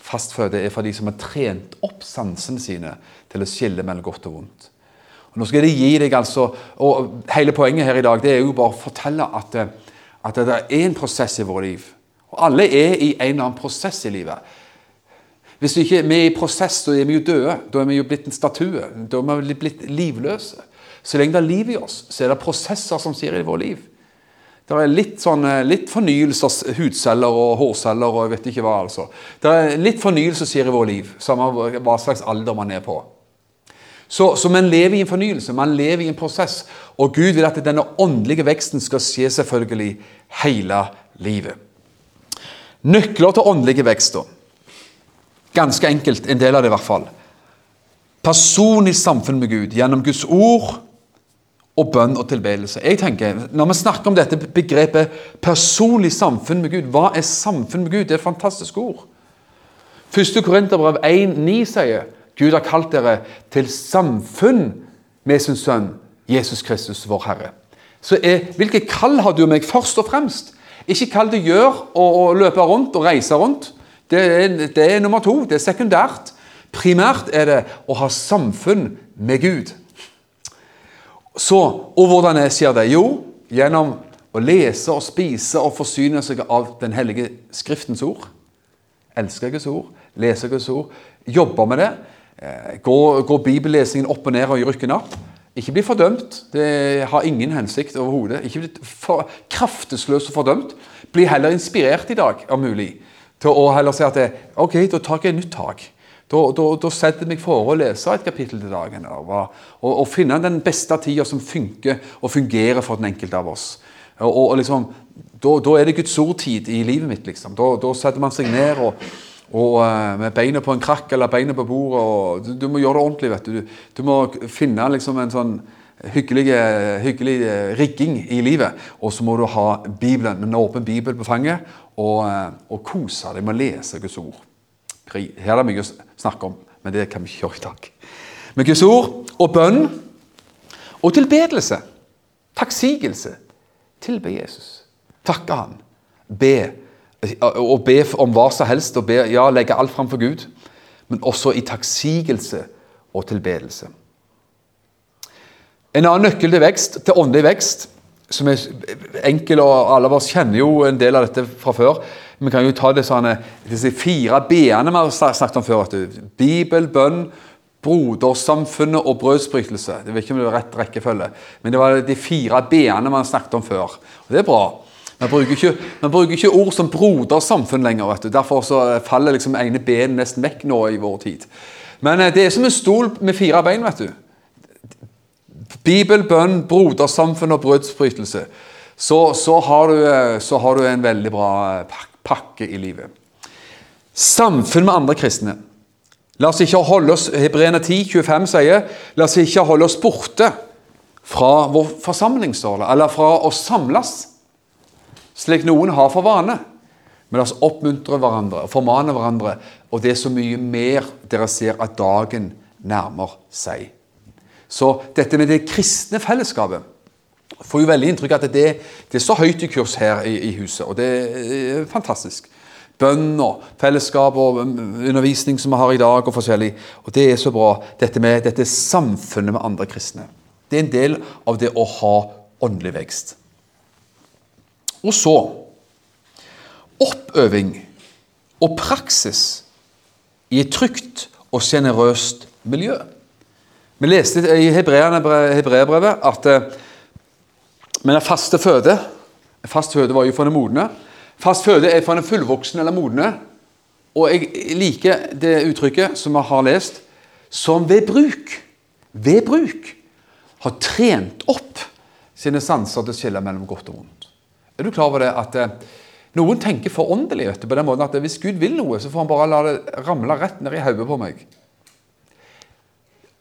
Fastføde er for de som har trent opp sansene sine til å skille mellom godt og vondt. Og nå skal jeg gi deg altså, og Hele poenget her i dag det er jo bare å fortelle at, eh, at det er en prosess i vårt liv. Og Alle er i en eller annen prosess i livet. Hvis vi ikke er i prosess, så er vi jo døde. Da er vi jo blitt en statue. Da er vi blitt livløse. Så lenge det er liv i oss, så er det prosesser som sier i vårt liv. Det er litt, sånn, eh, litt fornyelse av hudceller og hårceller og jeg vet ikke hva. altså. Det er litt fornyelse som sier i vårt liv, samme hva slags alder man er på. Så, så, man lever i en fornyelse, man lever i en prosess. Og Gud vil at denne åndelige veksten skal skje selvfølgelig hele livet. Nøkler til åndelige vekster. Ganske enkelt, en del av det i hvert fall. Personlig samfunn med Gud gjennom Guds ord og bønn og tilbedelse. Jeg tenker, Når vi snakker om dette begrepet personlig samfunn med Gud, hva er samfunn med Gud? Det er et fantastisk ord. 1. Korinterbrev 1,9 sier Gud har kalt dere til samfunn med sin sønn Jesus Kristus, vår Herre. Så er, Hvilke kall har du meg først og fremst? Ikke kall det gjør å, løpe rundt og reise rundt. Det er, det er nummer to. Det er sekundært. Primært er det å ha samfunn med Gud. Så, Og hvordan skjer det? Jo, gjennom å lese og spise og forsyne seg av Den hellige Skriftens ord. Elsker Guds ord, leser Guds ord, jobber med det. Eh, går, bibellesingen opp og ned og rykker opp? Ikke bli fordømt. Det har ingen hensikt overhodet. Ikke bli for, kraftesløs og fordømt. Bli heller inspirert i dag, om mulig, til å heller si at det, ok, da tar jeg et nytt tak. Da, da, da setter jeg meg for å lese et kapittel til dagen. Og, og, finne den beste tida som funker og fungerer for den enkelte av oss. Og, og liksom, da, da, er det Guds ord-tid i livet mitt. liksom. Da setter man seg ned og og uh, med beina på en krakk eller beina på bordet. Du, du, må gjøre det ordentlig. vet Du Du, må finne liksom en sånn hyggelig, hyggelig uh, rigging i livet. Og så må du ha Bibelen, en åpen bibel på fanget og, uh, og kose deg med å lese Guds ord. Her er det mye å snakke om, men det kan vi ikke gjøre i dag. Med Guds ord og bønn og tilbedelse. Takksigelse. Tilbe Jesus. Takke Han. Be å be om hva som helst, og be, ja, legge alt fram for Gud, men også i takksigelse og tilbedelse. En annen nøkkel til vekst, til åndelig vekst, som er enkel, og alle av oss kjenner jo en del av dette fra før. Vi kan jo ta det sånne, disse fire b-ene vi har snakket om før. Bibel, bønn, brodersamfunnet og brødsbrytelse. Jeg vet ikke om det var rett rekkefølge, men det var de fire b-ene man snakket om før. Og Det er bra. Man bruker, ikke, vi bruker ikke ord som brodersamfunn lenger. vet du. Derfor faller liksom ene ben nesten vekk nå i vår tid. Men eh, det er som en stol med fire bein. vet du. Bibel, bønn, brodersamfunn og brødsbrytelse. Så, så, har du, eh, så har du en veldig bra eh, pakke i livet. Samfunn med andre kristne. La oss ikke holde oss, Hebreerne 10, 25 sier la oss ikke holde oss borte fra vår forsamlingsståle, eller fra å samles slik noen har for vane. Men la oss oppmuntre hverandre og formane hverandre, og det er så mye mer dere ser at dagen nærmer seg. Så dette med det kristne fellesskapet får jo veldig inntrykk av at det, det så høyt i kurs her i, i, huset, og det er fantastisk. Bønn og fellesskap og undervisning som vi har i dag, og forskjellig. Og det er så bra, dette med dette samfunnet med andre kristne. Det er en del av det å ha åndelig vekst. Og så oppøving og praksis i et trygt og sjenerøst miljø. Vi leste i Hebreabrevet at eh, men er faste føde Fast føde var jo for den modne. Fast føde er for den fullvoksne eller modne. Og jeg liker det uttrykket som vi har lest, som ved bruk ved bruk har trent opp sine sanser til å skille mellom godt og vondt. Er du klar over det at eh, noen tenker for åndelig vet du, på den måten at hvis Gud vil noe, så får han bare la det ramle rett ned i hodet på meg.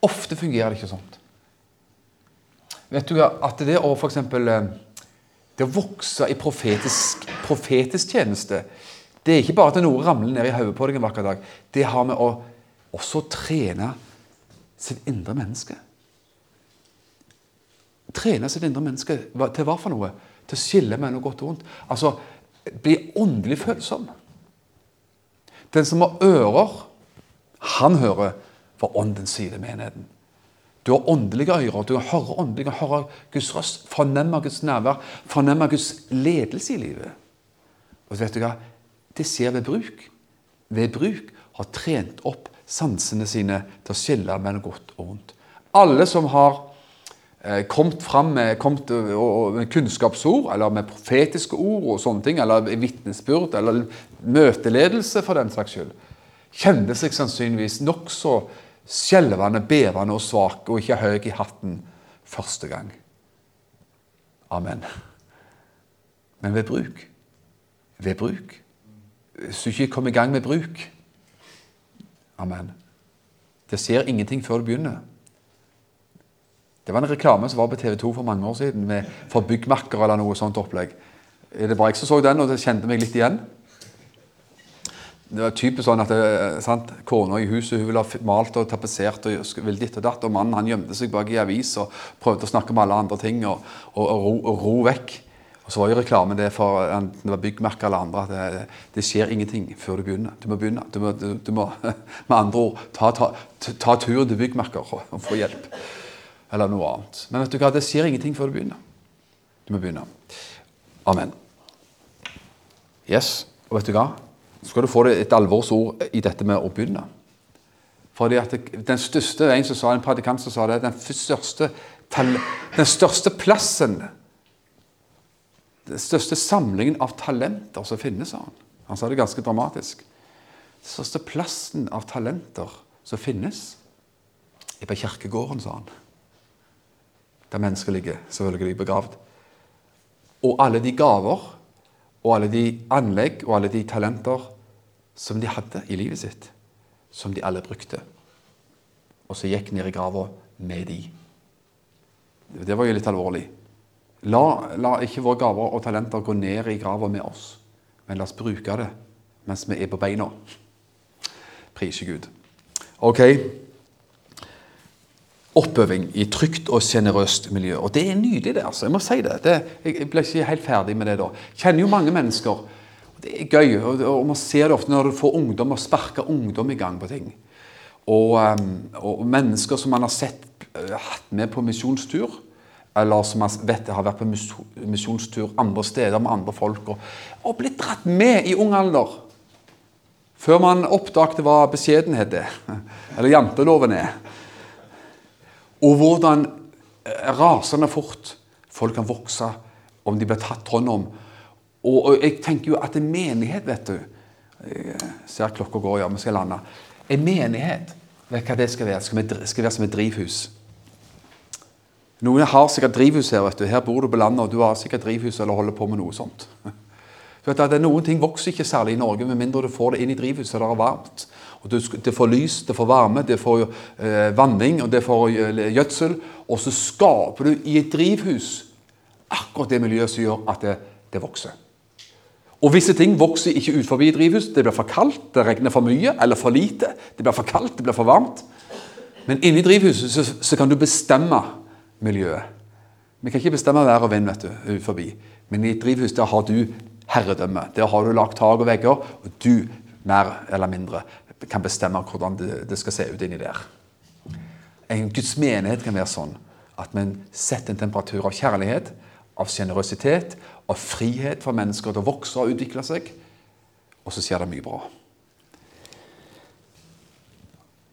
Ofte fungerer det ikke sånn. Vet du at det å eksempel, eh, det å vokse i profetisk, profetisk tjeneste Det er ikke bare at noe ramler ned i hodet på deg en vakker dag. Det har med å også trene sitt indre menneske. Trene sitt indre menneske til hva for noe? Til å skille mellom godt og vondt. Altså bli åndelig følsom. Den som har ører, han hører hva ånden sier til menigheten. Du har åndelige ører. Du hører åndelige, hører Guds røst, fornemmer Guds nærvær, fornemmer Guds ledelse i livet. Og vet du hva? Det skjer ved bruk. Ved bruk har trent opp sansene sine til å skille mellom godt og vondt. Alle som har kommet fram med, kommet, og, med kunnskapsord, eller med profetiske ord og sånne ting, eller vitnesbyrd, eller møteledelse for den saks skyld, kjente seg sannsynligvis nokså skjelvende, bevende og svak og ikke høy i hatten første gang. Amen. Men ved bruk Ved bruk. Hvis du ikke kommer i gang med bruk Amen. Det skjer ingenting før du begynner. Det var en reklame som var på TV 2 for mange år siden med for byggmakker eller noe sånt opplegg. Det bare jeg som så den, og det kjente meg litt igjen? Det var typisk sånn at eh, sant, Kona i huset hun ville ha malt og tapetsert og ville ditt og datt, og mannen han gjemte seg bak i avis og prøvde å snakke om alle andre ting og, og, og, ro, og ro, vekk. Og Så var jo reklamen det for enten det var byggmerker eller andre, at det, det, skjer ingenting før du begynner. Du må begynne. Du må, du, du må med andre ord ta, ta, ta turen til byggmerker og få hjelp. Eller noe annet. Men vet du hva, det skjer ingenting før du begynner. Du må begynne. Amen. Yes. Og vet du hva? så skal du få et alvorsord i dette med å begynne. Fordi at den største, En som sa, en predikant som sa det, den største, den største plassen Den største samlingen av talenter som finnes, sa han. Han sa det ganske dramatisk. Den største plassen av talenter som finnes, er på kirkegården, sa han. Der mennesker ligger selvfølgelig begravd. Og alle de gaver og alle de anlegg og alle de talenter som de hadde i livet sitt, som de alle brukte. Og så gikk ned i grava med de. Det var jo litt alvorlig. La, la ikke våre gaver og talenter gå ned i grava med oss, men la oss bruke det mens vi er på beina. Prise Gud. Ok oppøving i trygt og sjenerøst miljø. Og det er nydelig, det. altså. Jeg må si det. det. Jeg ble ikke helt ferdig med det da. Kjenner jo mange mennesker. Det er gøy. og, og Man ser det ofte når du får ungdom og sparker ungdom i gang på ting. Og, um, og mennesker som man har sett uh, hatt med på misjonstur, eller som man vet har vært på misjonstur andre steder med andre folk, og, og blitt dratt med i ung alder. Før man oppdaget hva beskjedenhet er, eller janteloven er. Og hvordan eh, rasende fort folk kan vokse om de blir tatt hånd om. Og, og jeg tenker jo at en menighet, vet du Jeg ser klokka går, ja, vi skal lande. En menighet, vet du hva det skal være? Skal, vi, skal være som et drivhus. Noen har sikkert drivhus her. vet du. Her bor du på landet, og du har sikkert drivhus eller holder på med noe sånt. Du vet at Noen ting vokser ikke særlig i Norge med mindre du får det inn i drivhuset og det er varmt. Og Det får lys, det får varme, det får eh, vanning og det får eh, gjødsel. Og så skaper du i et drivhus akkurat det miljøet som gjør at det, det vokser. Og Visse ting vokser ikke ut forbi drivhus. Det blir for kaldt, det regner for mye eller for lite. Det blir for kaldt, det blir for varmt. Men inni drivhuset så, så kan du bestemme miljøet. Vi kan ikke bestemme vær og vind vet du, ut forbi. Men i et drivhus der har du herredømme. Der har du lagt tak og vegger, og du mer eller mindre kan bestemme hvordan det, det skal se ut inni der. En Guds menighet kan være sånn at vi setter en temperatur av kjærlighet, av sjenerøsitet, av frihet for mennesker til å vokse og utvikle seg. Og så skjer det mye bra.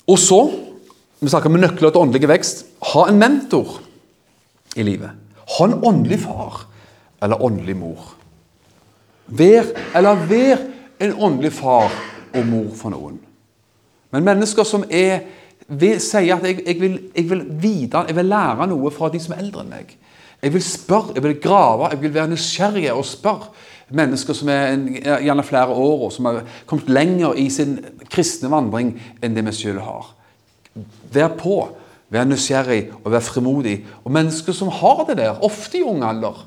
Og så vi snakker om nøkler til åndelig vekst. Ha en mentor i livet. Ha en åndelig far eller åndelig mor. Vær eller vær en åndelig far og mor for noen. Men mennesker som er, vil, sier at jeg, jeg, vil, jeg, vil vite, jeg vil lære noe fra de som er eldre enn meg. Jeg vil spørre, jeg vil grave, jeg vil være nysgjerrig og spørre mennesker som er gjerne flere år og som har kommet lenger i sin kristne vandring enn det vi selv har. Vær på, vær nysgjerrig og vær frimodig. Og mennesker som har det der, ofte i ung alder,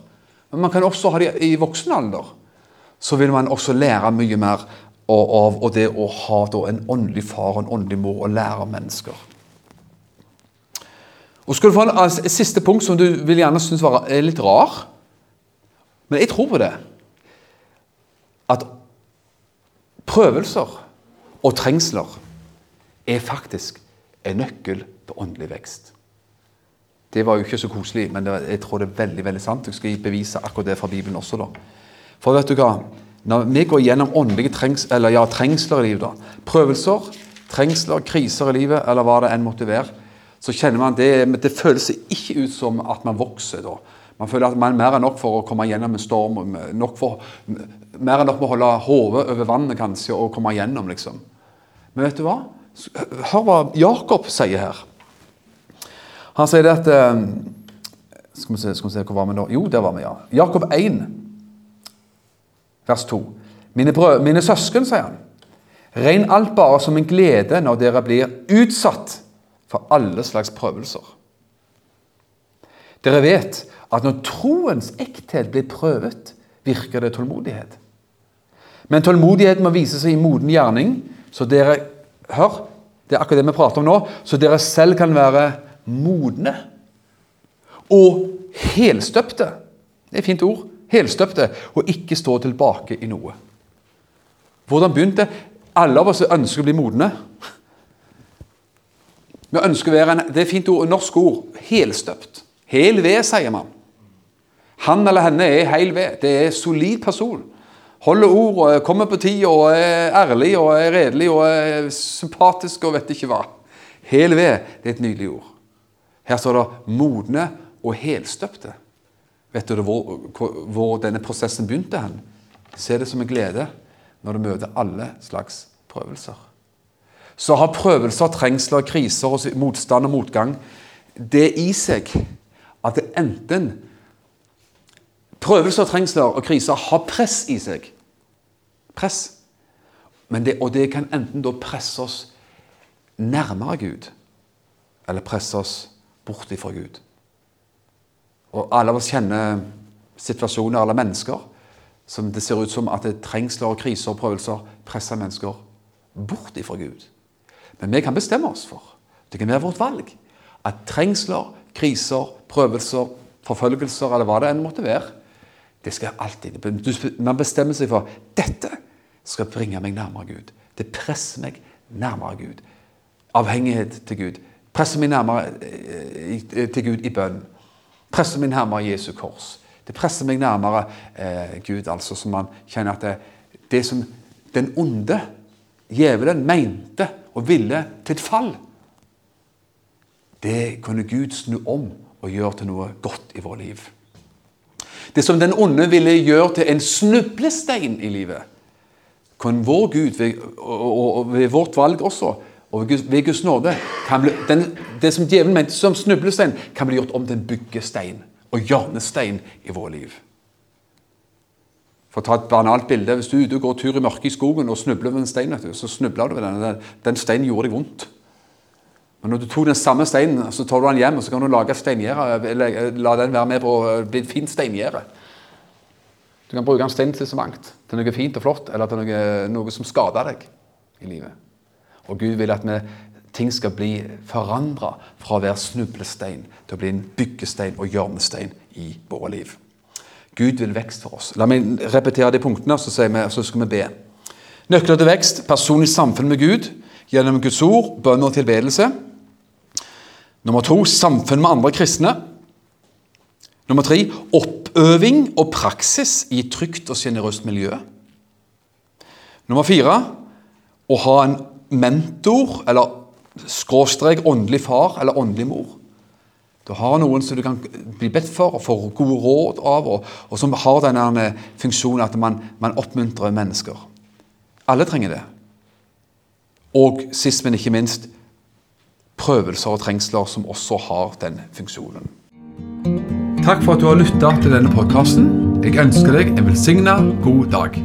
men man kan også ha det i voksen alder, så vil man også lære mye mer og, av, og det å ha en åndelig far og en åndelig mor og lære mennesker. Og skal du få altså, Et siste punkt som du vil gjerne synes var, er litt rar, men jeg tror på det. At prøvelser og trengsler er faktisk en nøkkel til åndelig vekst. Det var jo ikke så koselig, men det, jeg tror det er veldig veldig sant. Jeg skal bevise akkurat det fra Bibelen også. da. For vet du hva? Når vi går gjennom åndelige trengs, eller ja, trengsler i livet, da, prøvelser, trengsler, kriser i livet, eller hva det enn måtte være, så kjenner man det, det føles ikke ut som at man vokser da. Man føler at man er mer enn nok for å komme gjennom en storm. Nok for, mer enn nok med å holde hodet over vannet kanskje, og komme gjennom, liksom. Men vet du hva? Hør hva Jakob sier her. Han sier det at eh, Skal vi se, skal vi se hvor var vi da? Jo, der var vi, ja. Jakob 1, vers 2. Mine, brød, mine søsken, sier han. Regn alt bare som en glede når dere blir utsatt for alle slags prøvelser. Dere vet at når troens ekthet blir prøvet, virker det tålmodighet. Men tålmodighet må vise seg i moden gjerning, så dere Hør, det er akkurat det vi prater om nå. Så dere selv kan være modne og helstøpte. Det er et fint ord. Helstøpte. Og ikke stå tilbake i noe. Hvordan begynte Alle av oss ønsker å bli modne. Vi ønsker å være en, Det er fint ord, norsk ord. Helstøpt. Hel ved, sier man. Han eller henne er hel ved. Det er solid person. Holder ord, og kommer på tid og er ærlig og er redelig og er sympatisk og vet ikke hva. Hel ved det er et nydelig ord. Her står det 'modne og helstøpte'. Vet du hvor, hvor denne prosessen begynte? hen? Se det som en glede når du møter alle slags prøvelser. Så har prøvelser, trengsler, kriser, og motstand og motgang det i seg at det enten Prøvelser, trengsler og kriser har press i seg. Press. Det, og det kan enten da presse oss nærmere Gud, eller presse oss bort ifra Gud. Og Alle av oss kjenner situasjoner eller mennesker som det ser ut som at det trengsler, kriser og prøvelser presser mennesker bort ifra Gud. Men vi kan bestemme oss for, det kan være vårt valg, at trengsler, kriser, prøvelser, forfølgelser eller hva det enn måtte være, det skal alltid Man bestemmer seg for dette skal bringe meg nærmere Gud. Det presser meg nærmere Gud. Avhengighet til Gud. Presser meg nærmere eh, til Gud i bønn. Presser meg nærmere Jesu kors. Det presser meg nærmere eh, Gud, altså, så man kjenner at det, det som den onde, djevelen, mente og ville til et fall, det kunne Gud snu om og gjøre til noe godt i vårt liv. Det som den onde ville gjøre til en snublestein i livet, kan vår Gud, ved, og, og ved vårt valg også, og ved Guds nåde bli, den, Det som djevelen mente som snublestein, kan bli gjort om til en byggestein og hjørnestein i vårt liv. For å ta et banalt bilde, Hvis du er ute og går tur i mørket i skogen og snubler over en stein, så snubler du ved den. Den, steinen gjorde deg vondt. Men når du tok den samme steinen så tar du den hjem og så kan du lage steingjerde, eller la den være med på å bli et fint steingjerde. Du kan bruke en stein til så mangt. Til noe fint og flott, eller til noe, noe som skader deg i livet. Og Gud vil at vi, ting skal bli forandra fra å være snublestein til å bli en byggestein og hjørnestein i våre liv. Gud vil vekst for oss. La meg repetere de punktene, så, vi, så skal vi be. Nøkler til vekst, personlig samfunn med Gud gjennom Guds ord, bønn og tilbedelse. Nummer to samfunn med andre kristne. Nummer tre oppøving og praksis i trygt og sjenerøst miljø. Nummer fire å ha en mentor eller skråstrek åndelig far eller åndelig mor. Du har noen som du kan bli bedt for og få gode råd av, og, og som har denne funksjonen at man, man, oppmuntrer mennesker. Alle trenger det. Og sist, men ikke minst prøvelser og trengsler som også har den funksjonen. Takk for at du har lytta til denne podkasten. Jeg ønsker deg en velsigna god dag.